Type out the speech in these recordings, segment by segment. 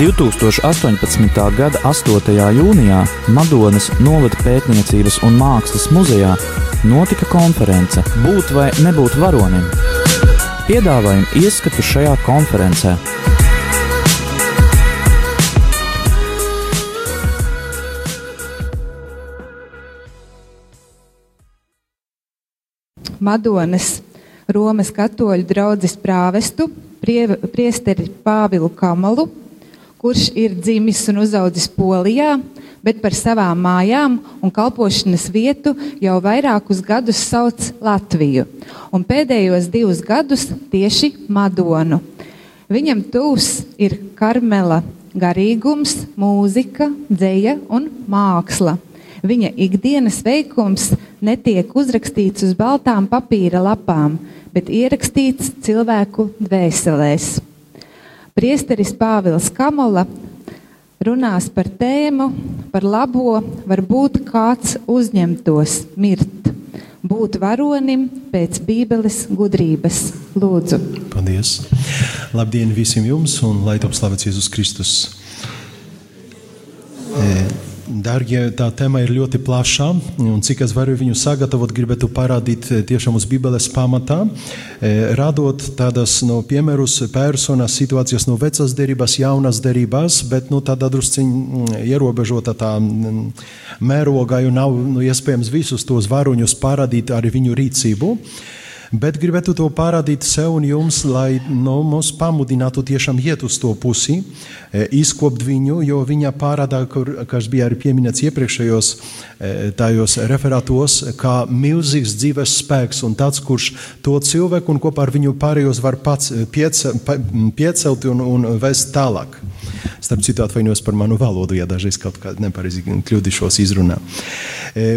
2018. gada 8. jūnijā Madonas novada pētniecības un mākslas muzejā notika konference Būt vai nebūt varonim. Piedāvājam ieskatu šajā konferencē. Madonas Romas katoļu draugas prāvestu, prie, priesteri Pāvilu Kamalu, kurš ir dzimis un uzaudzis Polijā, bet par savām mājām un kalpošanas vietu jau vairākus gadus sauc Latviju, un pēdējos divus gadus tieši Madonu. Viņam tūs ir karmela garīgums, mūzika, dzeja un māksla. Viņa ikdienas veikums netiek uzrakstīts uz baltām papīra lapām, bet ierakstīts cilvēku dvēselēs. Priesteris Pāvils Kamola runās par tēmu, par labo, varbūt kāds uzņemtos mirt. Būt varonim pēc Bībeles gudrības. Lūdzu. Paldies! Labdien visiem jums un lai top slavēts Jēzus Kristus! E, Darbie, tā tēma ir ļoti plaša, un cik es varu viņu sagatavot, gribētu parādīt tiešām uz Bībeles pamatā, radot tādas no piemērus, personas, situācijas no vecās derības, jaunas derības, bet nu, tādā drusciņ ierobežota tā mērogā, jo nav nu, iespējams visus tos varoņus parādīt ar viņu rīcību. Bet gribētu to parādīt sev un jums, lai no, nu, mūs pamudinātu tiešām iet uz to pusi, e, izkopt viņu, jo viņa parādā, kur, kas bija arī pieminēts iepriekšējos e, tajos referātos, kā milzīgs dzīves spēks un tāds, kurš to cilvēku un kopā ar viņu pārējos var pats e, piece, piecelt un, un vest tālāk. Starp citu, atvainojos par manu valodu, ja dažreiz kaut kādā nepareizi kļūdīšos izrunā.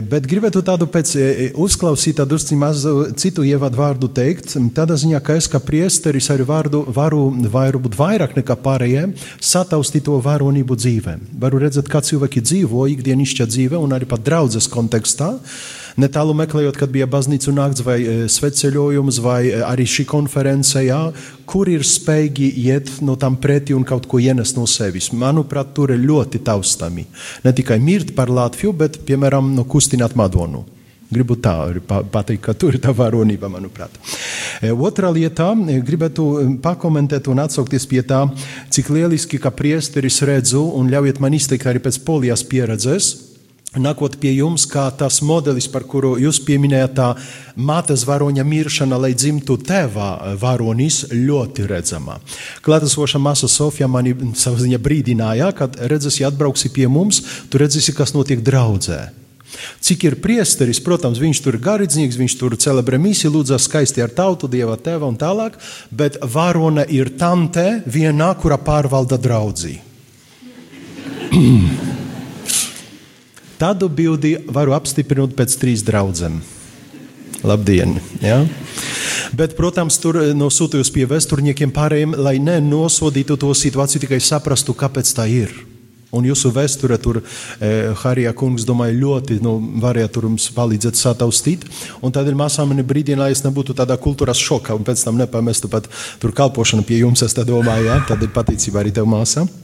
Bet gribētu tādu pēc uzklausīt tādu citu ievadu vārdu teikt, tādā ziņā, ka es kā priesteris arī vārdu, varu, varu būt vairāk nekā pārējie, sataustīt to varonību dzīvē. Varu redzēt, kā cilvēki dzīvo ikdienišķā dzīvē un arī pat draudzes kontekstā. Netālu meklējot, kad bija baznīcu nakts vai e, sveceļojums, vai e, arī šī konference, jā, kur ir spējīgi iet no tam pretī un kaut ko ienest no sevis. Manuprāt, tur ir ļoti taustami. Ne tikai mirt par Latviju, bet, piemēram, no kustināt Madonu. Gribu tā pateikt, ka tur ir tā varonība, manuprāt. E, otra lieta, e, gribētu e, pakomentēt un atsaukties pie tā, cik lieliski, ka priesteris redzu, un ļaujiet man izteikt arī pēc polijas pieredzes, Nākot pie jums, kā tas modelis, par kuru jūs pieminējāt, tā mātes varoņa miršana, lai dzimtu tēvā varonis, ļoti redzama. Klātesoša māsa Sofija mani savā ziņā brīdināja, kad redzēsi, atbrauksi pie mums, tu redzēsi, kas notiek draudzē. Cik ir priesteris, protams, viņš tur ir garīdznieks, viņš tur celebrē misiju, lūdzas skaisti ar tautu, dieva tēva un tālāk, bet varone ir tante vienā, kura pārvalda draudzī. Tādu bildi varu apstiprināt pēc trīs draudzēm. Labdien! Ja? Bet, protams, tur no sūtījus pie vēsturniekiem pārējiem, lai nenosodītu to situāciju, tikai saprastu, kāpēc tā ir. Un jūsu vēsture tur, eh, Harijā kungs, domāju, ļoti nu, varēja mums palīdzēt sataustīt. Un tādēļ māsām man brīdī, lai es nebūtu tādā kultūras šokā un pēc tam nepamestu pat tur kalpošanu pie jums, es tā domāju, ja? tad ir patīcība arī tev māsām.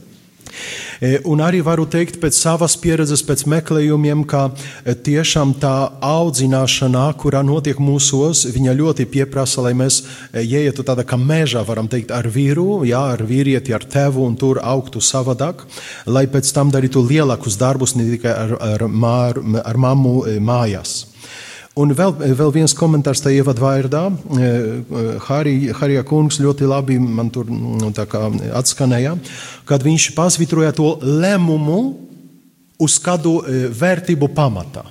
E, un arī varu teikt pēc savas pieredzes, pēc meklējumiem, ka e, tiešām tā audzināšana, kurā notiek mūsos, viņa ļoti pieprasa, lai mēs e, ieietu tādā kā mežā, varam teikt, ar vīru, jā, ar vīrieti, ar tevu un tur augtu savādāk, lai pēc tam darītu lielākus darbus ne tikai ar, ar, mār, ar mammu mājās. Un vēl, vēl viens komentārs tajā ievadvārdā. Harijā kungs ļoti labi man tur nu, atskanēja, kad viņš pasvitroja to lēmumu uz kādu e, vērtību pamatā.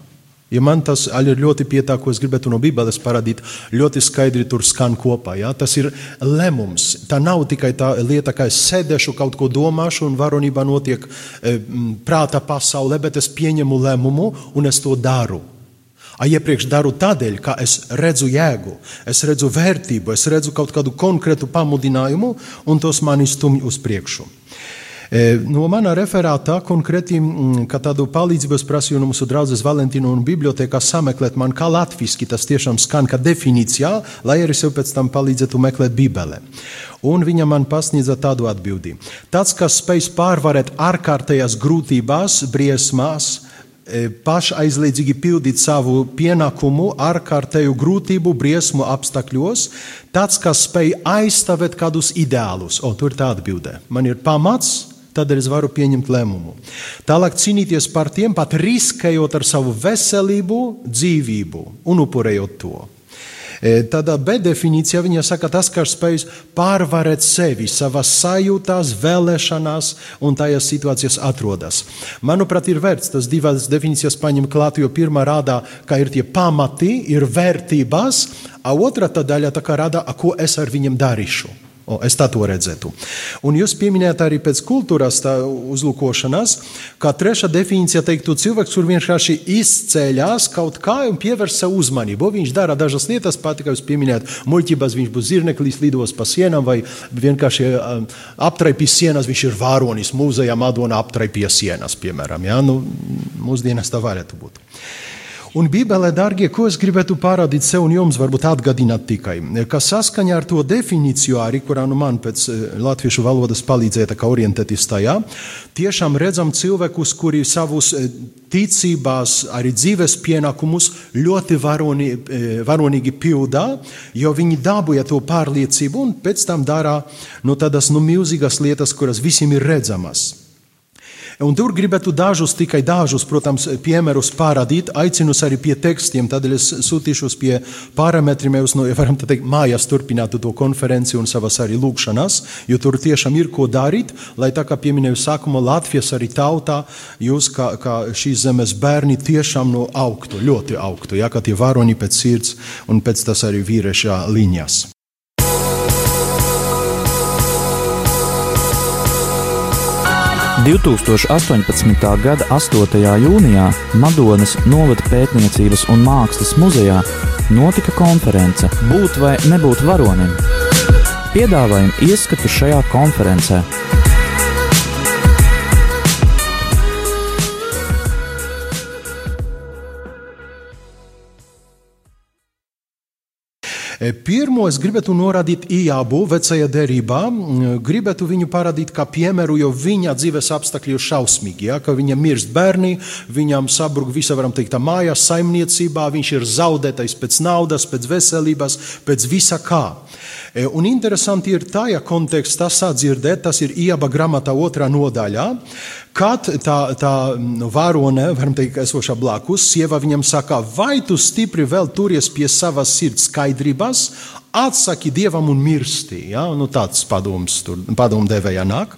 Ja man tas ir ļoti pietā, ko es gribētu no Bībeles parādīt, ļoti skaidri tur skan kopā. Ja? Tas ir lēmums. Tā nav tikai tā lieta, ka es sēdēšu, kaut ko domāšu, un varonībā notiek e, prāta pasaulē, bet es pieņemu lēmumu un es to daru. Iepriekš daru tādēļ, ka es redzu jēgu, es redzu vērtību, es redzu kaut kādu konkrētu pamudinājumu, un tas mani stumj uz priekšu. E, no manā referātā konkrēti, mm, ka tādu palīdzību es prasīju no mūsu draudzes Valentīnu un bibliotekā sameklēt man, kā latviski tas tiešām skan, kā definīcijā, lai arī sev pēc tam palīdzētu meklēt Bībelē. Un viņa man pasniedza tādu atbildi. Tāds, kas spēj pārvarēt ārkārtējās grūtībās, briesmās, pašaizliedzīgi pildīt savu pienākumu ārkārtēju grūtību, briesmu apstākļos, tāds, kas spēj aizstāvēt kādus ideālus. O, tur ir tāda atbilde. Man ir pamats, Tādēļ es varu pieņemt lēmumu. Tālāk cīnīties par tiem, pat riskējot ar savu veselību, dzīvību un upurējot to. E, tādā B definīcijā viņa saka, tas, kas spēj pārvarēt sevi, savas sajūtās, vēlēšanās un tajās situācijās atrodas. Manuprāt, ir vērts tas divas definīcijas paņemt klāt, jo pirmā rādā, ka ir tie pamati, ir vērtības, a otra daļa tā kā rāda, ko es ar viņiem darīšu. O, es tā to redzētu. Un jūs pieminējāt arī pēc kultūras uzlūkošanas, kā trešā definīcija teiktu, cilvēks, kur vienkārši izceļas kaut kā un pievērš sev uzmanību. Viņš dara dažas lietas, pat kā jūs pieminējāt, muļķības viņš būs zirneklis, lidos pa sienām vai vienkārši um, aptraipīs sienas, viņš ir vāronis mūzejā, Madona aptraipīja sienas, piemēram. Ja? Nu, mūsdienās tā varētu būt. Un Bībelē, darbie, ko es gribētu parādīt sev un jums, varbūt atgādināt tikai, ka saskaņā ar to definīciju, arī kurā nu man pēc eh, latviešu valodas palīdzēja orientēties tajā, tiešām redzam cilvēkus, kuri savus eh, ticībās, arī dzīves pienākumus ļoti varoni, eh, varonīgi pildā, jo viņi dabūja to pārliecību un pēc tam dara nu, tādas nu, milzīgas lietas, kuras visiem ir redzamas. Un tur gribētu dažus, tikai dažus, protams, piemērus parādīt. Aicinu arī pie tekstiem, tādēļ es sūtīšos pie parametriem, jau no, varam teikt, mājās turpinātu to konferenci un savas arī lūkšanas, jo tur tiešām ir ko darīt, lai tā kā pieminēju sākumā Latvijas arī tautā, jūs kā, kā šīs zemes bērni tiešām no augtu, ļoti augtu, ja, kā tie varoņi pēc sirds un pēc tas arī vīrieša līnijas. 2018. gada 8. jūnijā Madonas novada pētniecības un mākslas muzejā notika konference Būt vai nebūt varonim. Piedāvājam ieskatu šajā konferencē. Pirmo es gribētu norādīt Ijābu vecajā derībā, gribētu viņu parādīt kā piemēru, jo viņa dzīves apstākļi ir šausmīgi. Ja, viņa mirst bērni, viņam sabruk visa, varam teikt, mājās, saimniecībā, viņš ir zaudētais pēc naudas, pēc veselības, pēc visa kā. E, un interesanti ir tajā kontekstā sadzirdēt, tas ir Ijāba grāmatā otrā nodaļā, kad tā, tā nu, varone, varam teikt, esošā blakus, sieva viņam saka, vai tu stipri vēl turies pie savas sirds skaidrības, atsaki dievam un mirsti. Ja? Nu, tāds padoms, tur padomdevējā nāk.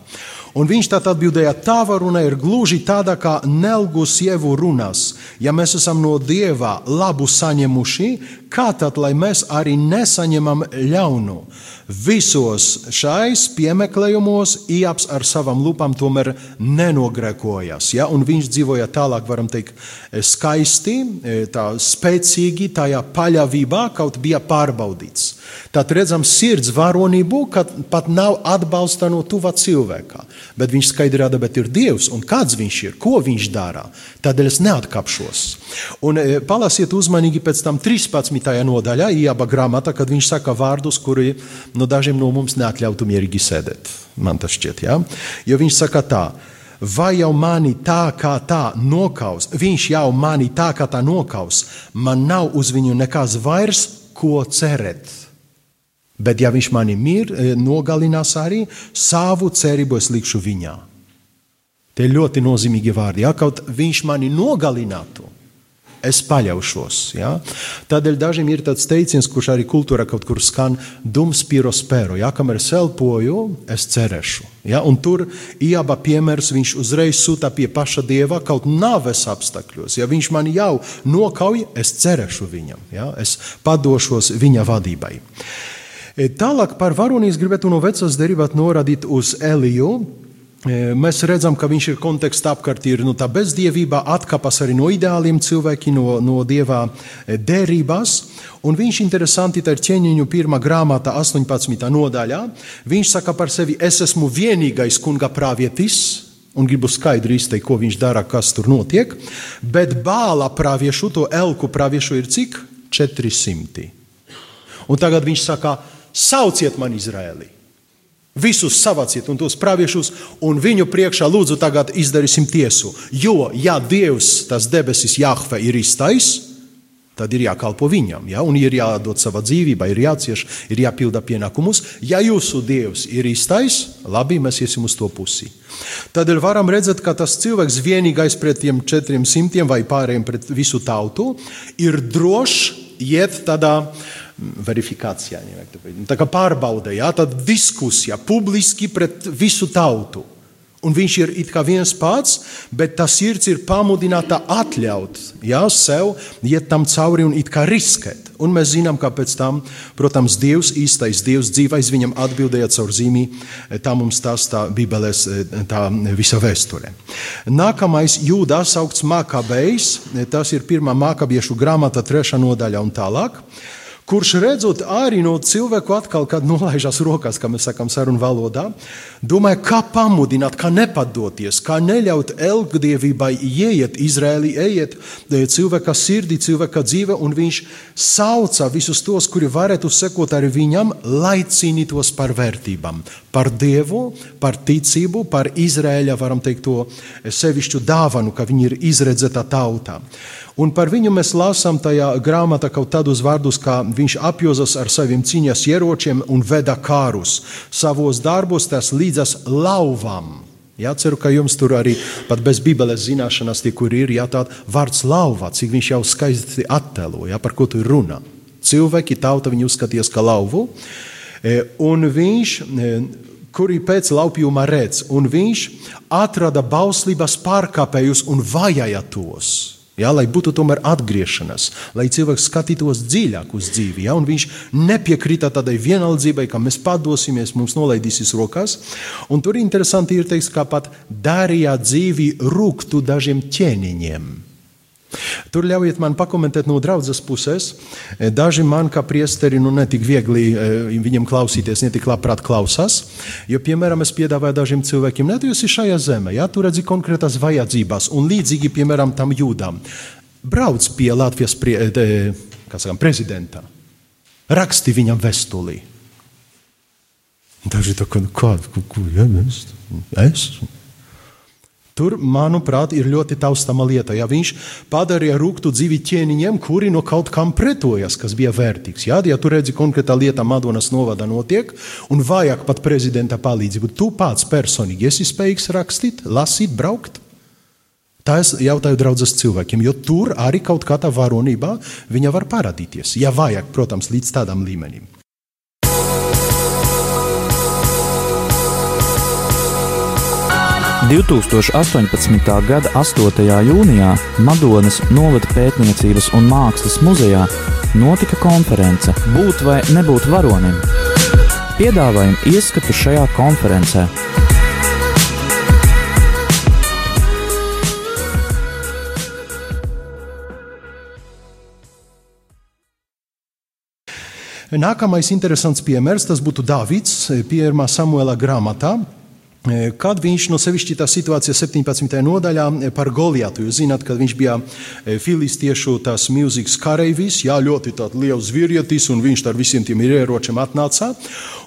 Un viņš tā atbildēja, tava runa ir gluži tāda kā nelgu sievu runas. Ja mēs esam no dieva labu saņemuši, kā tad, lai mēs arī nesaņemam ļaunu? Visos šais piemeklējumos Ieps ar savām lupām tomēr nenogrekojas. Ja? Un viņš dzīvoja tālāk, varam teikt, skaisti, tā spēcīgi, tajā paļāvībā, kaut bija pārbaudīts. Tad redzam sirds varonību, kad pat nav atbalsta no tuva cilvēka. Bet viņš skaidri rāda, bet ir Dievs un kāds viņš ir, ko viņš dara. Tādēļ es neatkāpšos. Un palasiet uzmanīgi pēc tam 13. nodaļā, Ieba grāmatā, kad viņš saka vārdus, kuri nu, dažiem no mums neatļautu mierīgi sēdēt. Man tas šķiet, ja? jo viņš saka tā. Vai jau mani tā kā tā nokaus, viņš jau mani tā kā tā nokaus, man nav uz viņu nekas vairs, ko cerēt. Bet, ja viņš mani mir, e, nogalinās arī, savu cerību es likšu viņā. Tie ļoti nozīmīgi vārdi. Ja kaut viņš mani nogalinātu, es paļaušos. Ja? Tādēļ dažiem ir tāds teiciens, kurš arī kultūrā kaut kur skan, dums piro spēro. Ja? Kamēr es elpoju, es cerēšu. Ja? Un tur ieba piemērs viņš uzreiz sūta pie paša dieva kaut nāves apstākļos. Ja viņš man jau nokauj, es cerēšu viņam. Ja? Es padošos viņa vadībai. E, tālāk par varonīs gribētu no vecās derībās norādīt uz Eliju. E, mēs redzam, ka viņš ir kontekstā apkārt, ir nu, tā bezdievībā, atkāpjas arī no ideāliem cilvēkiem, no, no dievā e, derībās. Un viņš interesanti ir ķēniņu pirmā grāmata, 18. nodaļā. Viņš saka par sevi, es esmu vienīgais kunga pravietis, un gribu skaidri izteikt, ko viņš dara, kas tur notiek. Bet bāla praviešu, to elku praviešu ir cik? 400. Un tagad viņš saka, sauciet man Izraēlī. Visus savāciet un tos praviešus, un viņu priekšā lūdzu tagad izdarīsim tiesu. Jo, ja Dievs, tas debesis Jahve, ir iztais, tad ir jākalpo viņam, ja? un ir jādod sava dzīvība, ir jācieš, ir jāpilda pienākumus. Ja jūsu Dievs ir iztais, labi, mēs iesim uz to pusi. Tad varam redzēt, ka tas cilvēks vienīgais pret tiem četriem simtiem vai pārējiem pret visu tautu ir drošs iet tādā verifikācijā, tā kā pārbaudē, jā, tad diskusija publiski pret visu tautu. Un viņš ir it kā viens pats, bet tas sirds ir pamudināta atļaut jā, sev iet tam cauri un it kā riskēt. Un mēs zinām, ka pēc tam, protams, Dievs, īstais Dievs dzīvais viņam atbildēja caur zīmī, tā mums tas tā Bībeles, tā visa vēsture. Nākamais jūdas augsts Makabejs, tas ir pirmā Makabiešu grāmata, trešā nodaļa un tālāk kurš redzot arī no cilvēku atkal, kad nolaižas rokās, kā mēs sakām, sarunu valodā, domāja, kā pamudināt, kā nepadoties, kā neļaut elgdievībai ieiet Izrēlī, ieiet e, cilvēka sirdī, cilvēka dzīve, un viņš sauca visus tos, kuri varētu sekot arī viņam, lai cīnītos par vērtībām, par Dievu, par ticību, par Izrēļa, varam teikt, to sevišķu dāvanu, ka viņi ir izredzēta tauta. Un par viņu mēs lasām tajā grāmatā kaut tādus vārdus, kā viņš apjozas ar saviem cīņas ieročiem un veda kārus. Savos darbos tas līdzas lauvām. Jā, ceru, ka jums tur arī bez Bībeles zināšanas, tie, kur ir jā, tāds vārds lauva, cik viņš jau skaisti attēlo, jā, par ko tu runā. Cilvēki, tauta viņu uzskatījās kā lauvu, e, un viņš, e, kuri pēc laupījuma redz, un viņš atrada bauslības pārkāpējus un vajāja tos. Ja, lai būtu tomēr atgriešanās, lai cilvēks skatītos dziļāk uz dzīvi. Ja, viņš nepiekrita tādai vienaldzībai, ka mēs padosimies, mums nolaidīsies rokās. Un tur interesanti ir teiks, ka pat darīja dzīvi rūktu dažiem ķēniņiem. Tur ļaujiet man pakomentēt no draudzes puses. E, daži man, kā priesteri, nu netik viegli e, viņam klausīties, netik labprāt klausās. Jo, piemēram, es piedāvāju dažiem cilvēkiem, ne, tu esi šajā zemē, ja tu redzi konkrētas vajadzības, un līdzīgi, piemēram, tam jūdam. Brauc pie Latvijas prie, de, sakam, prezidenta, raksti viņam vēstulī. Daži tā kā, nu, kādu, ko, ko, ja, es, es, Tur, manuprāt, ir ļoti taustama lieta. Ja viņš padarīja rūktu dzīvi ķēniņiem, kuri no kaut kam pretojas, kas bija vērtīgs. Ja, ja tu redzi, konkrēta lieta Madonas novada notiek, un vajag pat prezidenta palīdzību, tu pats personīgi esi spējīgs rakstīt, lasīt, braukt. Tā es jautāju draudzes cilvēkiem, jo tur arī kaut kādā varonībā viņa var parādīties. Ja vajag, protams, līdz tādam līmenim. 2018. gada 8. jūnijā Madonas novada pētniecības un mākslas muzejā notika konference Būt vai nebūt varonim. Piedāvājam ieskatu šajā konferencē. Nākamais interesants piemērs būtu Dāvids, 1. Samuela grāmatā. E, kad viņš no sevišķi tā situācija 17. nodaļā e, par Goliatu, jūs zināt, kad viņš bija e, filistiešu tās milzīgs kareivis, jā, ļoti liels vīrietis, un viņš ar visiem tiem ieročiem atnāca.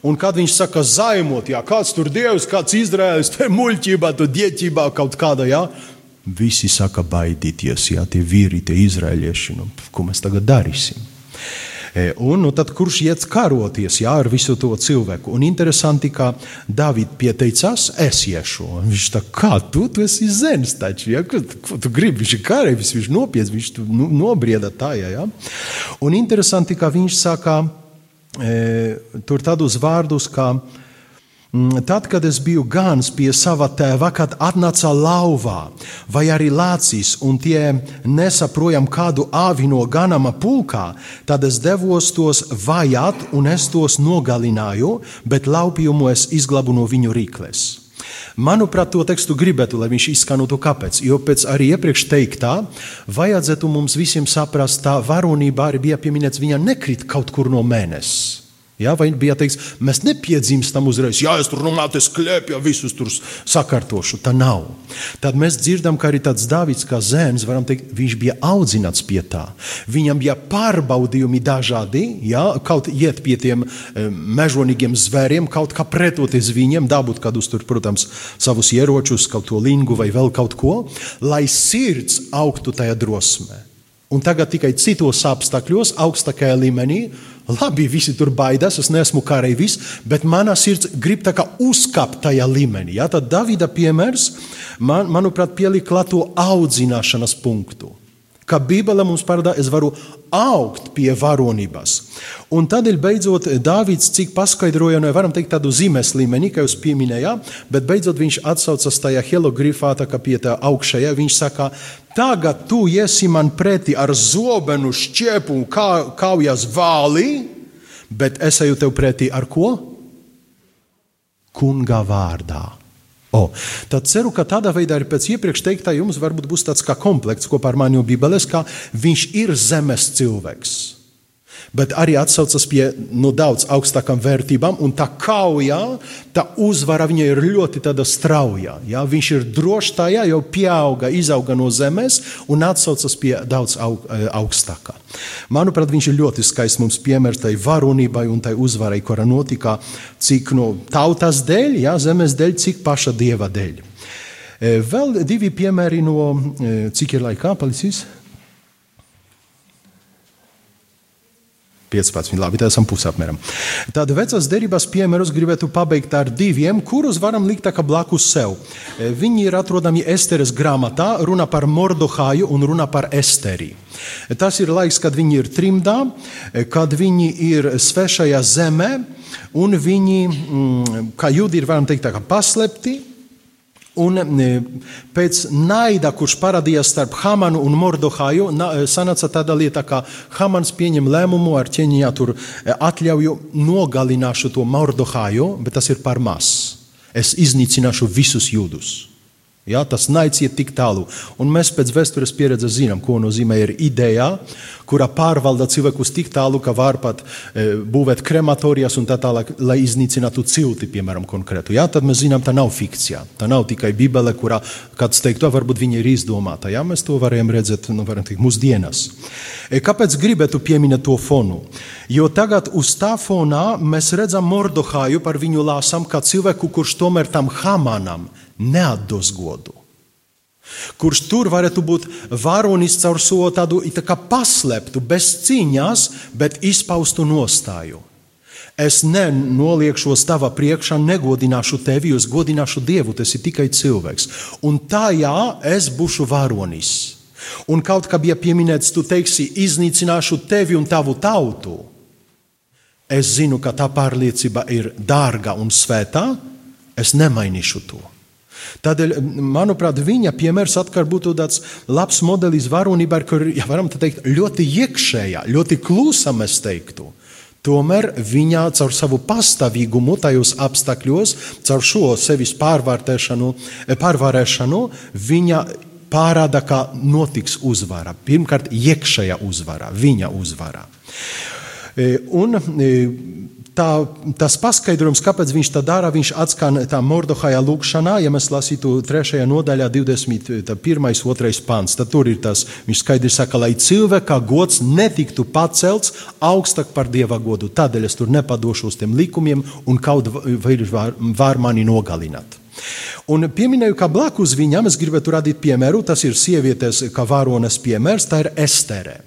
Un kad viņš saka, zaimot, jā, kāds tur dievs, kāds izraēlis, te muļķībā, tu dietībā kaut kāda, jā, visi saka baidīties, jā, tie vīri, tie izraēlieši, nu, ko mēs tagad darīsim. E, un nu, tad kurš iet karoties jā, ar visu to cilvēku? Un interesanti, ka Dāvids pieteicās, es iešu. Un viņš tā kā tu, tu esi zēns taču, ja? ko, ko tu gribi, viņš ir kareivis, viņš nopietns, viņš nu, nobrieda tajā. Ja? Un interesanti, ka viņš saka e, tur tādus vārdus, kā tad, kad es biju gans pie sava tēva, kad atnāca lauvā vai arī lācīs, un tie nesa projām kādu āvi no ganama pulkā, tad es devos tos vajāt, un es tos nogalināju, bet laupījumu es izglabu no viņu rīkles. Manuprāt, to tekstu gribētu, lai viņš izskanotu kāpēc. Jo pēc arī iepriekš teiktā, vajadzētu mums visiem saprast, tā varonība arī bija pieminēts, viņa nekrit kaut kur no mēnesis. Ja, vai bija teiks, mēs nepiedzimstam uzreiz, ja es tur runāju, es klēpju, ja visus tur sakārtošu. Tā nav. Tad mēs dzirdam, ka arī tāds Dāvids, kā zēns, varam teikt, viņš bija audzināts pie tā. Viņam bija pārbaudījumi dažādi, ja, kaut iet pie tiem mežonīgiem zvēriem, kaut kā pretoties viņiem, dabūt kādus tur, protams, savus ieročus, kaut to lingu vai vēl kaut ko, lai sirds augtu tajā drosmē. Un tagad tikai citos apstākļos, augstākajā līmenī, Labi, visi tur baidās, es neesmu karavīrs, bet manā sirds grib uzkāpt tajā līmenī. Ja? Tad Davida piemērs, man, manuprāt, pielika to audzināšanas punktu. Kā Bībele mums parāda, es varu augt pie varonības. Un tādēļ beidzot Dāvids, cik paskaidroja, no nu, varam teikt tādu zīmes līmenī, kā jūs pieminējāt, bet beidzot viņš atsaucas tajā helogrifā, tā kā pie tā augšējā, viņš saka, tagad tu iesi man pretī ar zobenu šķiepu un kā, kaujas vāli, bet es eju tev pretī ar ko? Kunga vārdā. O, tad ceru, ka tādā veidā arī pēc iepriekš teiktā jums varbūt būs tāds kā komplekts kopā ar mani Bībeles, kā viņš ir zemes cilvēks bet arī atsaucas pie nu, daudz augstākām vērtībām. Tā kauja, tā uzvara viņa ir ļoti strauja. Ja? Viņš ir drošs tajā, jau pieauga, izauga no zemes un atsaucas pie daudz aug, e, augstākā. Manuprāt, viņš ir ļoti skaists mums piemērs tai varonībai un tai uzvarai, kura notika cik no tautas dēļ, ja? zemes dēļ, cik paša dieva dēļ. E, vēl divi piemēri no e, cik ir laikā palicis. 15. Labi, tā esam pusē apmēram. Tad vecās derības piemērus gribētu pabeigt ar diviem, kurus varam likt blakus sev. E, viņi ir atrodami Esteres grāmatā, runa par Mordohāju un runa par Esteri. E, tas ir laiks, kad viņi ir trimdā, e, kad viņi ir svešajā zemē, un viņi, mm, kā jūdi ir, varam teikt, paslepti, Un e, pēc naida, kurš parādījās starp Hamanu un Mordohaju, e, sanāca tāda lieta, ka Hamans pieņem lēmumu ar ķēniņā tur e, atļauju nogalināšu to Mordohaju, bet tas ir par maz. Es iznīcināšu visus jūdus. Ja, tas naids iet tik tālu. Un mēs pēc vēstures pieredzes zinām, ko nozīmē ir ideja, kura pārvalda cilvēkus tik tālu, ka var pat e, būvēt krematorijas un tā tālāk, lai iznīcinātu cilti, piemēram, konkrētu. Ja, tad mēs zinām, tā nav fikcija. Tā nav tikai Bībele, kurā kāds teiktu, varbūt viņa ir izdomāta. Ja, mēs to varējām redzēt nu, varam teikt, mūsdienas. E, kāpēc gribētu pieminēt to fonu? Jo tagad uz tā fonā mēs redzam Mordohāju, par viņu lāsam, kā cilvēku, kurš tomēr tam Hamanam neatdos godu. Kurš tur varētu būt varonis caur so tādu tā paslēptu, bez cīņas, bet izpaustu nostāju. Es nenoliekšos tavā priekšā, negodināšu tevi, es godināšu Dievu, tas ir tikai cilvēks. Un tajā es būšu varonis. Un kaut kā bija pieminēts, tu teiksi, iznīcināšu tevi un tavu tautu. Es zinu, ka tā pārliecība ir dārga un svētā, es nemainīšu to. Tādēļ, manuprāt, viņa piemērs atkal būtu tāds labs modelis varonībai, kur, ja varam teikt, ļoti iekšējā, ļoti klusa mēs teiktu. Tomēr viņa caur savu pastāvīgumu tajos apstākļos, caur šo sevis pārvarēšanu, viņa parāda, ka notiks uzvara. Pirmkārt, iekšējā uzvara, viņa uzvara. E, un Tā, tas paskaidrojums, kāpēc viņš tā dara, viņš atskan tā Mordohaja lūkšanā, ja mēs lasītu 3. nodaļā 21. 2. pants. Tad tur ir tas, viņš skaidri saka, lai cilvēka gods netiktu pacelts augstāk par dieva godu. Tādēļ es tur nepadošu uz tiem likumiem un kaut vai var, var mani nogalināt. Un pieminēju, ka blakus viņam es gribētu radīt piemēru. Tas ir sievietes, kā varonas piemērs, tā ir Estere.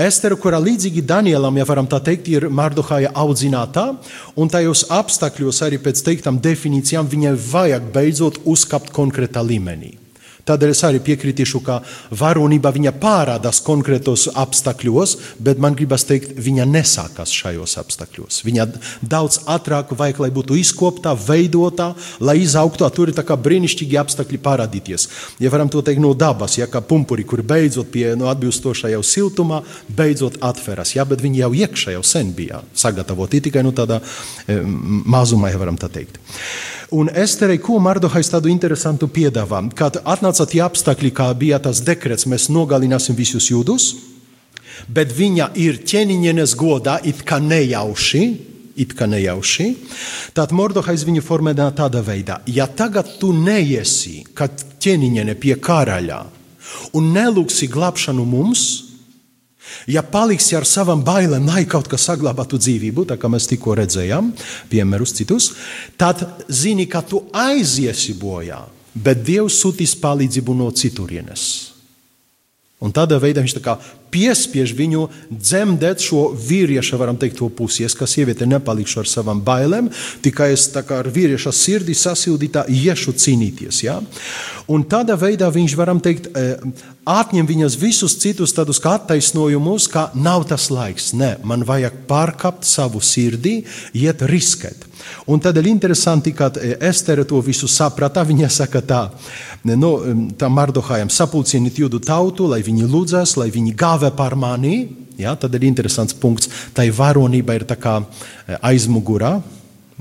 Estere, kurā līdzīgi Danielam, ja varam tā teikt, ir Mardohaja audzinātā, un tajos apstākļos arī pēc teiktām definīcijām viņai vajag beidzot uzkāpt konkrētā līmenī. Tādēļ es arī piekritīšu, ka varonība viņa parādās konkrētos apstākļos, bet man gribas teikt, viņa nesākās šajos apstākļos. Viņa daudz ātrāk vajag, lai būtu izkopta, veidota, lai izaugtu. Tur ir brīnišķīgi apstākļi parādīties. Ja varam to teikt no dabas, ja kā pumpuri, kur beidzot pie no atbilstošā jau siltumā, beidzot atveras. Ja, bet viņi jau iekšā jau sen bija sagatavoti tikai no tādā e, mazumā, ja varam tā teikt. Un Esterei, ko Mardohais tādu interesantu piedāvā? Kad atnāca tie apstākļi, kā bija tas dekrets, mēs nogalināsim visus jūdus, bet viņa ir ķēniņienes godā, it kā nejauši, it kā nejauši, tad Mardohais viņu formē tādā veidā, ja tagad tu neiesi, kad ķēniņiene pie karaļa, un nelūksi glābšanu mums, Ja paliksi ar savām bailēm, lai kaut kas saglabātu dzīvību, tā kā mēs tikko redzējām, piemērus citus, tad zini, ka tu aiziesi bojā, bet Dievs sūtīs palīdzību no citurienes. Un tādā veidā viņš piespiež viņu dzemdēt šo vīrieša, varam teikt, to pusi. Es kā sieviete nepalikšu ar savām bailēm, tikai es ar vīrieša sirdi sasildītā iešu cīnīties. Ja? Un tādā veidā viņš, varam teikt, eh, atņem viņas visus citus tādus kā attaisnojumus, ka nav tas laiks. Nē, man vajag pārkāpt savu sirdi, iet riskēt. Un ir interesanti, ka e, Estere to visu saprata. Viņa saka tā, no, tā Mardohājam sapulcieniet jūdu tautu, lai viņi lūdzas, lai viņi gāvē par mani. Ja, tad ir interesants punkts. Tā varonība ir tā kā e, aizmugurā.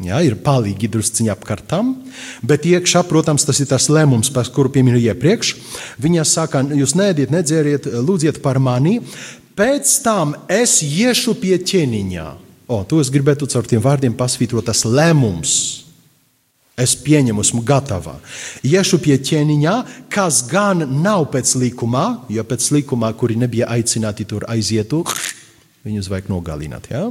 Ja, ir palīgi drusciņā apkārtām, bet iekšā, protams, tas ir tas lēmums, par kuru pieminu iepriekš. Viņa saka, jūs nēdiet, nedzēriet, lūdziet par mani, pēc tam es iešu pie ķēniņa. O, to es gribētu caur tiem vārdiem pasvītrot, tas lēmums. Es pieņemu, esmu gatava. Iešu pie ķēniņa, kas gan nav pēc likuma, jo pēc likuma, kuri nebija aicināti tur aizietu, viņus vajag nogalināt. Ja?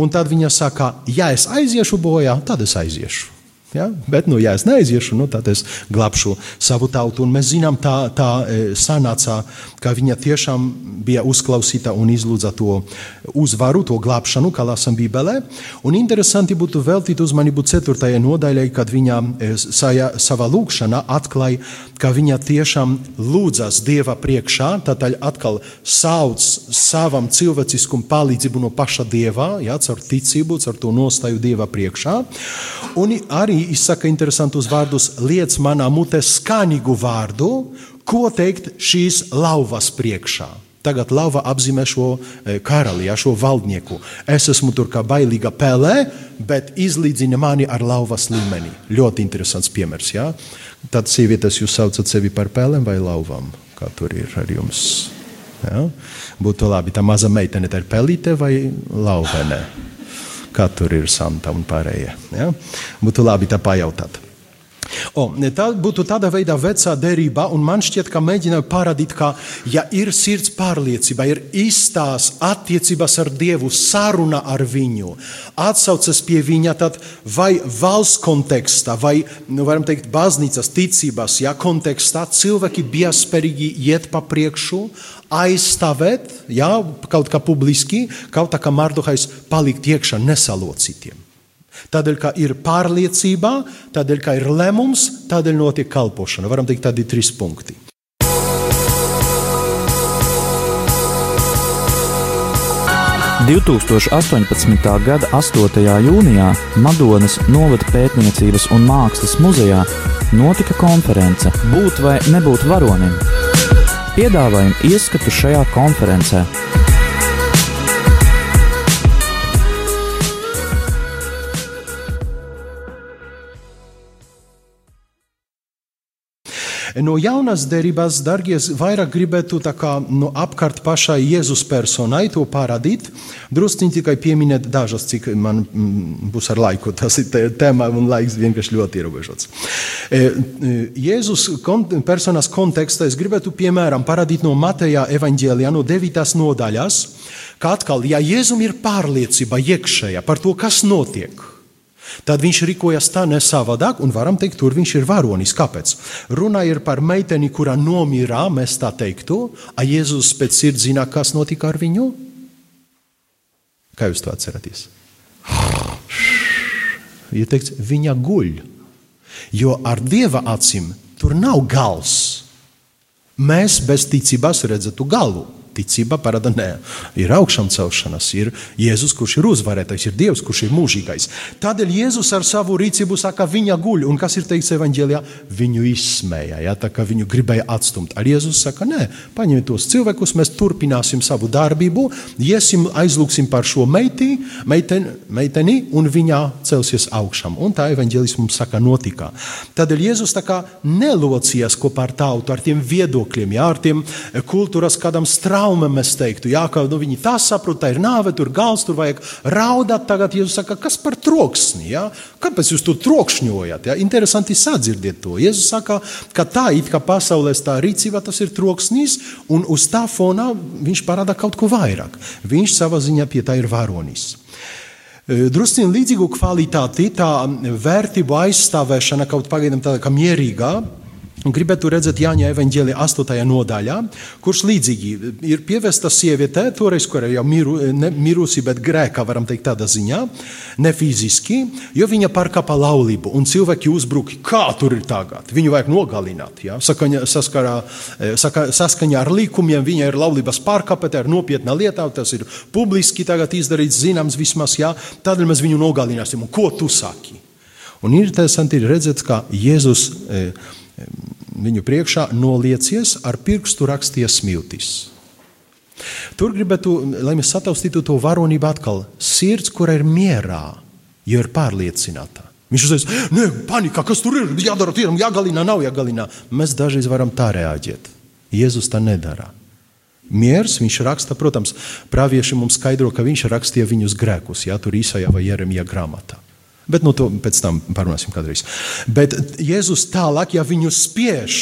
Un tad viņa saka, ja es aiziešu bojā, tad es aiziešu. Ja? Bet, nu, ja es neaiziešu, nu, tad es glābšu savu tautu. Un mēs zinām, tā, tā e, sanāca, ka viņa tiešām bija uzklausīta un izlūdza to uzvaru, to glābšanu, kā lasām Bībelē. Un interesanti būtu veltīt uzmanību 4. nodaļai, kad viņa e, saja, savā lūkšanā atklāja, ka viņa tiešām lūdzas Dieva priekšā, tad atkal sauc savam cilvēciskum palīdzību no paša Dieva, ja, caur ticību, caur to nostāju Dieva priekšā. Un arī arī izsaka interesantus vārdus, liec manā mutē skaņīgu vārdu, ko teikt šīs lauvas priekšā. Tagad lauva apzīmē šo e, karali, šo valdnieku. Es esmu tur kā bailīga pelē, bet izlīdzina mani ar lauvas līmeni. Ļoti interesants piemērs. Ja? Tad sievietes jūs saucat sevi par pelēm vai lauvām? Kā tur ir ar jums? Ja? Būtu labi, tā maza meitene ir pelīte vai lauvene? Kā tur ir santa un pārējie. Ja? Būtu labi tā pajautāt. O, tā būtu tāda veida vecā derība, un man šķiet, ka mēģināju parādīt, ka, ja ir sirds pārliecība, ir īstās attiecības ar Dievu, saruna ar viņu, atsaucas pie viņa, tad vai valsts kontekstā, vai, nu, varam teikt, baznīcas ticības, ja kontekstā cilvēki bija spējīgi iet pa priekšu, aizstāvēt, jā, kaut kā publiski, kaut kā Mardohais palikt iekšā nesalocītiem. Tādēļ, ka ir pārliecība, tādēļ, ka ir lēmums, tādēļ notiek kalpošana. Varam teikt, tādi trīs punkti. – 2018. gada 8. jūnijā Madonas novada pētniecības un mākslas muzejā notika konference Būt vai nebūt varonim. Piedāvājam ieskatu šajā konferencē. No jaunas derības, darbie, vairāk gribētu kā, no apkārt pašai Jēzus personai to parādīt. Drusciņi tikai pieminēt dažas, cik man mm, būs ar laiku. Tas ir tēma un laiks vienkārši ļoti ierobežots. E, e, Jēzus personas kontekstā es gribētu piemēram parādīt no Mateja evaņģēlijā no 9. nodaļas, ka atkal, ja Jēzum ir pārliecība iekšējā par to, kas notiek, Tad viņš rīkojas tā nesavādāk, un varam teikt, tur viņš ir varonis. Kāpēc? Runa ir par meiteni, kura nomirā, mēs tā teiktu, a Jēzus pēc sirds zina, kas notika ar viņu? Kā jūs to atceraties? Ir teikts, viņa guļ, jo ar dieva acīm tur nav gals. Mēs bez ticības redzētu galu. Ticība parāda, nē, ir augšām celšanās, ir Jēzus, kurš ir uzvarētais, ir Dievs, kurš ir mūžīgais. Tādēļ Jēzus ar savu rīcību saka, viņa guļ, un kas ir teikts evaņģēlijā, viņu izsmēja, ja, tā kā viņu gribēja atstumt. Ar Jēzus saka, nē, paņemiet tos cilvēkus, mēs turpināsim savu darbību, iesim, aizlūksim par šo meitī, meiteni, meiteni un viņa celsies augšām. Un tā evaņģēlis mums saka, notika. Tādēļ Jēzus tā kā nelocījās kopā ar tautu, ar tiem viedokļiem, jā, ar tiem kultūras kādam straumam, es teiktu, jā, ka nu, viņi tā saprot, tā ir nāve, tur gals, tur vajag raudāt. Tagad Jēzus saka, kas par troksni, jā? kāpēc jūs tur trokšņojat? Jā? Interesanti sadzirdēt to. Jēzus saka, ka tā it kā pasaulē tā rīcība, tas ir troksnis, un uz tā fona viņš parāda kaut ko vairāk. Viņš savā ziņā pie tā ir varonis. Drusciņā līdzīgu kvalitāti, tā vērtību aizstāvēšana kaut pagaidām tāda kā mierīga, Un gribētu redzēt Jāņa evanģēlija 8. nodaļā, kurš līdzīgi ir pievesta sieviete, toreiz, kur jau miru, ne, mirusi, bet grēkā, varam teikt, tādā ziņā, ne fiziski, jo viņa pārkāpa laulību, un cilvēki uzbruka, kā tur ir tagad. Viņu vajag nogalināt. Ja? Sakaņa, saskarā, eh, saka, saskaņā ar likumiem viņa ir laulības pārkāpta, tā ir nopietna lieta, tas ir publiski tagad izdarīts, zināms, vismaz, ja? tādēļ mēs viņu nogalināsim. Un ko tu saki? Un ir interesanti redzēt, ka Jēzus eh, viņu priekšā noliecies ar pirkstu raksties smiltis. Tur gribētu, lai mēs sataustītu to varonību atkal, sirds, kur ir mierā, jo ir pārliecināta. Viņš uzreiz, nē, panikā, kas tur ir, jādara, tiem jāgalina, nav jāgalina. Mēs dažreiz varam tā reaģēt. Jēzus tā nedara. Miers, viņš raksta, protams, pravieši mums skaidro, ka viņš rakstīja viņus grēkus, ja tur īsajā vai Jeremija grāmatā. Bet no to pēc tam parunāsim kādreiz. Bet Jēzus tālāk, ja viņu spiež,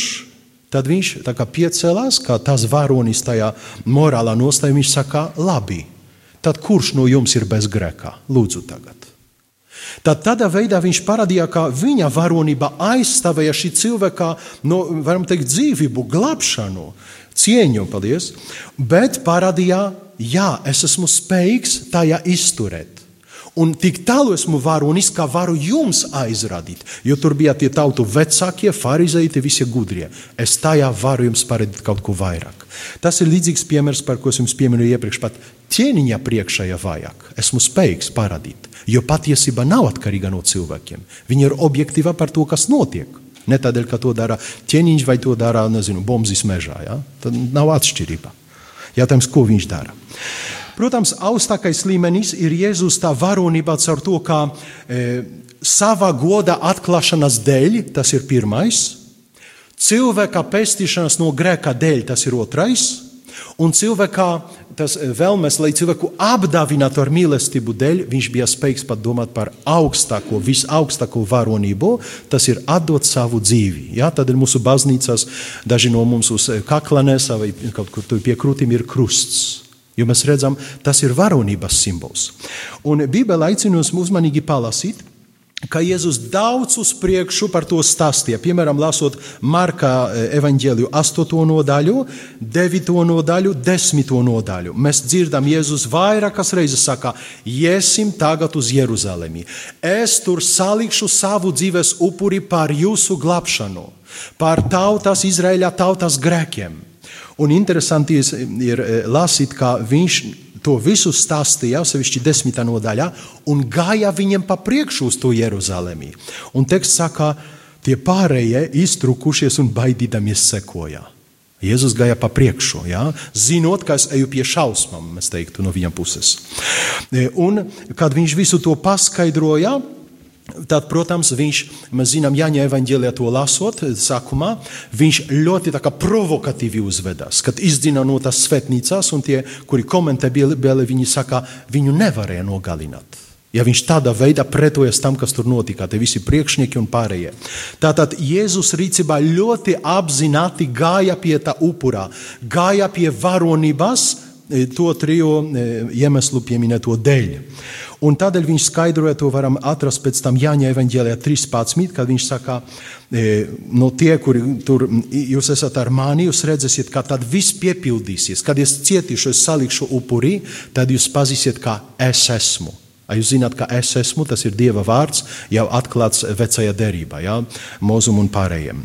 tad viņš piecēlās, kā tas varonis tajā morālā nostājā. Viņš saka, labi, tad kurš no jums ir bez grēkā? Lūdzu, tagad. Tad tādā veidā viņš parādīja, ka viņa varonība aizstāvēja šī cilvēka no, varam teikt, dzīvību, glābšanu, cieņu, paldies, bet parādīja, jā, es esmu spējīgs tajā izturēt. Un tik tālu esmu varonis, kā varu jums aizrādīt. Jo tur bija tie tautu vecākie, farizēji, visi gudrie. Es tajā varu jums parādīt kaut ko vairāk. Tas ir līdzīgs piemērs, par ko es jums pieminēju iepriekš. Pat ķēniņa priekšā jau vajag. Esmu spējīgs parādīt. Jo patiesība nav atkarīga no cilvēkiem. Viņa ir objektīva par to, kas notiek. Ne tādēļ, ka to dara ķēniņš vai to dara, nezinu, bombzis mežā. Ja? Tad nav atšķirība. Jautājums, ko viņš dara? Protams, augstākais līmenis ir Jēzus tā varonība caur to, kā e, sava goda atklāšanas dēļ, tas ir pirmais, cilvēka pestīšanas no grēka dēļ, tas ir otrais, un cilvēka tas e, vēlmes, lai cilvēku apdāvinātu ar mīlestību dēļ, viņš bija spējīgs pat domāt par augstāko, visaugstāko varonību, tas ir atdot savu dzīvi. Ja? Ir mūsu baznīcās daži no mums uz e, kakla nesa vai kaut kur pie krūtīm ir krusts. Jo mēs redzam, tas ir varonības simbols. Un Bībele aicina mums uzmanīgi palasīt, ka Jēzus daudz uz priekšu par to stāstīja. Piemēram, lasot Marka e, evanģēliju 8. nodaļu, 9. nodaļu, 10. nodaļu. Mēs dzirdam, Jēzus vairākas reizes saka, iesim tagad uz Jeruzalemi. Es tur salikšu savu dzīves upuri par jūsu glābšanu, par tautas, Izraēļa tautas grēkiem. Un interesanti ir eh, lasīt, kā viņš to visu stāstīja, sevišķi desmitā nodaļā, un gāja viņiem pa priekšu uz to Jeruzalemi. Un teksts saka, tie pārējie iztrukušies un baidīdamies sekoja. Jēzus gāja pa priekšu, ja? zinot, ka es eju pie šausmām, mēs teiktu, no viņa puses. Eh, un, kad viņš visu to paskaidroja, Tad, protams, viņš, mēs zinām, Jāņa evanģēlijā to lasot, sākumā, viņš ļoti provokatīvi uzvedās. Kad izdzina no tās svētnīcās, un tie, kuri komentē Bībeli, viņi saka, viņu nevarēja nogalināt. Ja viņš tādā veidā pretojas tam, kas tur notika, tie visi priekšnieki un pārējie. Tātad Jēzus rīcībā ļoti apzināti gāja pie tā upurā, gāja pie varonības, e, to triju e, iemeslu pieminēto dēļ. Un tādēļ viņš skaidroja, to varam atrast pēc tam Jāņa evanģēlijā 13, kad viņš saka, e, no tie, kuri tur jūs esat ar mani, jūs redzēsiet, ka tad viss piepildīsies. Kad es cietīšu, es salikšu upurī, tad jūs pazīsiet, ka es esmu. Jūs zināt, ka es esmu, tas ir Dieva vārds, jau atklāts vecajā derībā, ja? mūzum un pārējiem.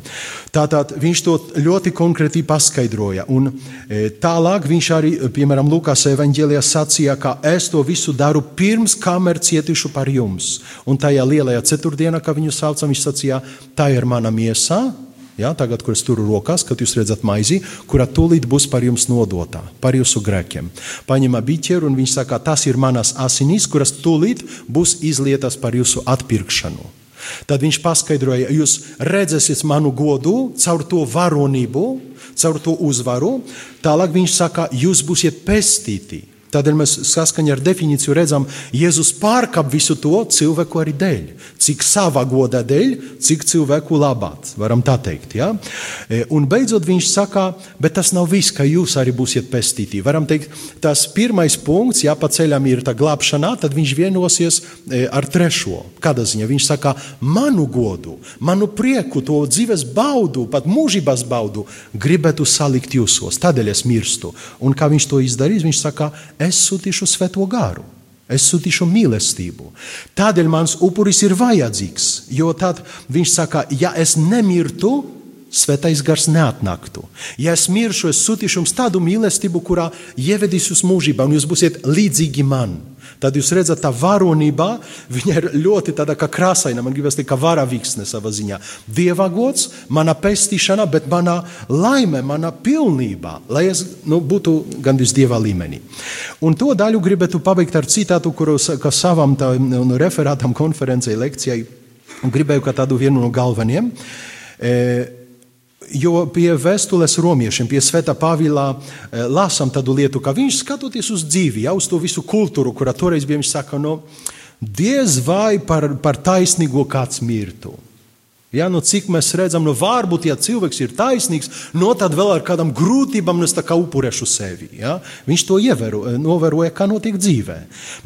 Tātad viņš to ļoti konkrēti paskaidroja. Un e, tālāk viņš arī, piemēram, Lukas evanģēlijā sacīja, ka es to visu daru pirms kamēr cietīšu par jums. Un tajā lielajā ceturtdienā, kā viņu saucam, viņš sacīja, tā ir mana miesa Ja, tagad, kur es turu rokās, kad jūs redzat maizi, kura tūlīt būs par jums nodota, par jūsu grēkiem. Paņemā biķeru un viņš saka, tas ir manas asinis, kuras tūlīt būs izlietas par jūsu atpirkšanu. Tad viņš paskaidroja, jūs redzēsiet manu godu caur to varonību, caur to uzvaru. Tālāk viņš saka, jūs būsiet pestīti. Tādēļ mēs saskaņā ar definīciju redzam, Jēzus pārkāp visu to cilvēku arī dēļ. Cik savā godā dēļ, cik cilvēku labāt, varam tā teikt. Ja? E, un beidzot viņš saka, bet tas nav viss, ka jūs arī būsiet pestīti. Varam teikt, tas pirmais punkts, ja pa ceļam ir tā glābšanā, tad viņš vienosies e, ar trešo. Kādā ziņā viņš saka, manu godu, manu prieku, to dzīves baudu, pat mūžības baudu gribētu salikt jūsos. Tādēļ es mirstu. Un kā viņš to izdarīs, viņš saka, es sūtīšu svēto garu. Es sūtīšu mīlestību. Tādēļ mans upuris ir vajadzīgs. Jo tad viņš saka, ja es nemirtu, svētais gars neatnāktu. Ja es miršu, es sūtīšu jums tādu mīlestību, kurā ievedīs jūs mūžībā, un jūs būsiet līdzīgi man. Tad jūs redzat, tā varonība ir ļoti tāda kā krāsaina. Man gribas teikt, ka varavīksne savā ziņā. Dieva gods, mana pestīšana, bet mana laime, mana pilnība, lai es nu, būtu gandrīz dieva līmenī. Un to daļu gribētu pabeigt ar citātu, kuru savam tā, nu, referātam, konferencei, lekcijai, gribēju kā tādu vienu no galvenajiem. E, Jo pie vēstules romiešiem, pie Svētā Pāvila eh, lasām tādu lietu, ka viņš skatoties uz dzīvi, jau uz to visu kultūru, kurā toreiz bija, viņš saka, no, diez vai par, par taisnīgo kāds mirtu. Ja, nu, cik mēs redzam, nu, varbūt, ja cilvēks ir taisnīgs, no tad vēl ar kādām grūtībām es kā upurešu sevi. Ja? Viņš to ievēro, novēroja, kā notiek dzīvē.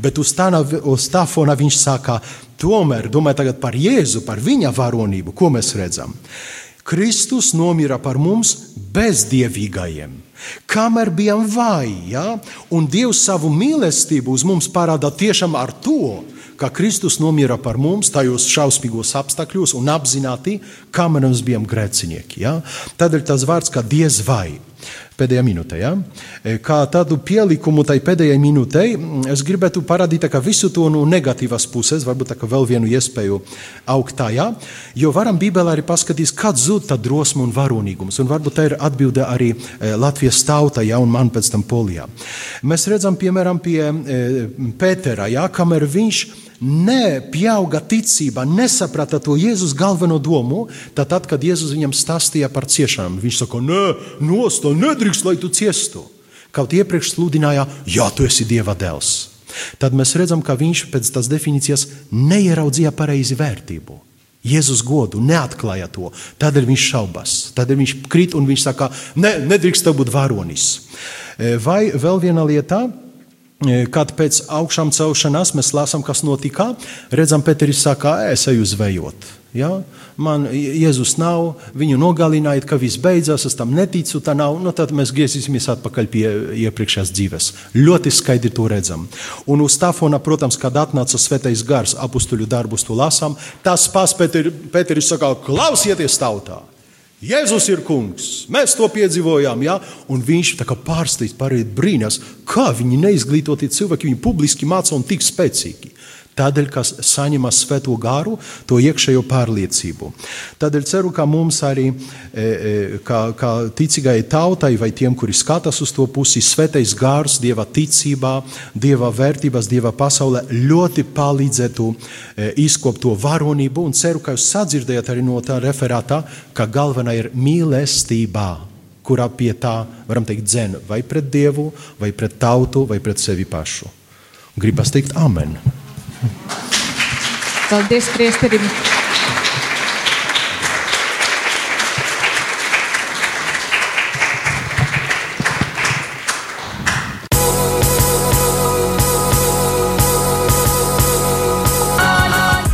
Bet uz tā, uz tā fona viņš saka, tomēr, domāju par Jēzu, par viņa varonību, ko mēs redzam. Kristus nomira par mums bezdievīgajiem. Kamēr bijām vāji, ja? un Dievs savu mīlestību uz mums parāda tiešām ar to, ka Kristus nomira par mums tajos šausmīgos apstākļos un apzināti, kamēr mēs bijām grēcinieki. Ja? Tādēļ tas vārds kā diez vai pēdējā minūtē. Ja? E, kā tādu pielikumu tai pēdējai minūtei, es gribētu parādīt visu to no negatīvas puses, varbūt vēl vienu iespēju augt tajā, jo varam Bībelē arī paskatīties, kad zūd tā drosme un varonīgums. Un varbūt tā ir atbilde arī e, Latvijas tautai, ja, un man pēc tam Polijā. Mēs redzam, piemēram, pie e, Pētera, ja, kamēr viņš nepieauga ticībā, nesaprata to Jēzus galveno domu, tad, tad kad Jēzus viņam stāstīja par ciešanām, viņš saka, nē, nosto, nedrīkst, lai tu ciestu. Kaut iepriekš sludināja, jā, tu esi Dieva dēls. Tad mēs redzam, ka viņš pēc tās definīcijas neieraudzīja pareizi vērtību. Jēzus godu neatklāja to. Tādēļ viņš šaubas. Tādēļ viņš krīt un viņš saka, ne, nedrīkst būt varonis. E, vai vēl viena lieta, kad pēc augšām celšanās mēs lasām, kas notika, redzam, Pēteris saka, es eju zvejot. Ja? Man Jēzus nav, viņu nogalinājiet, ka viss beidzās, es tam neticu, tā nav. Nu, tad mēs griezīsimies atpakaļ pie iepriekšējās dzīves. Ļoti skaidri to redzam. Un uz tā fona, protams, kad atnāca svētais gars, apstuļu darbus to lasām, tas pats Pēteris saka, klausieties tautā! Jēzus ir kungs. Mēs to piedzīvojām, ja? un viņš pārsteigts, pārējais brīnās, kā viņi neizglītoti cilvēki viņu publiski māca un tik spēcīgi. Tādēļ, kas saņem svēto gāru, to iekšējo pārliecību. Tādēļ ceru, ka mums arī, e, e, kā, kā ticīgai tautai vai tiem, kuri skatās uz to pusi, svētais gārs, dieva ticībā, dieva vērtībās, dieva pasaulē ļoti palīdzētu e, izkopt to varonību. Un ceru, ka jūs sadzirdējat arī no tā referātā, ka galvenā ir mīlestībā kurā pie tā varam teikt dzēnu vai pret Dievu, vai pret tautu, vai pret sevi pašu. Gribas teikt Amen. Paldies, Priesterim!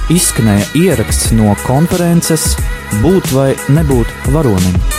Izskanēja ieraksts no konferences Būt vai nebūt varonim.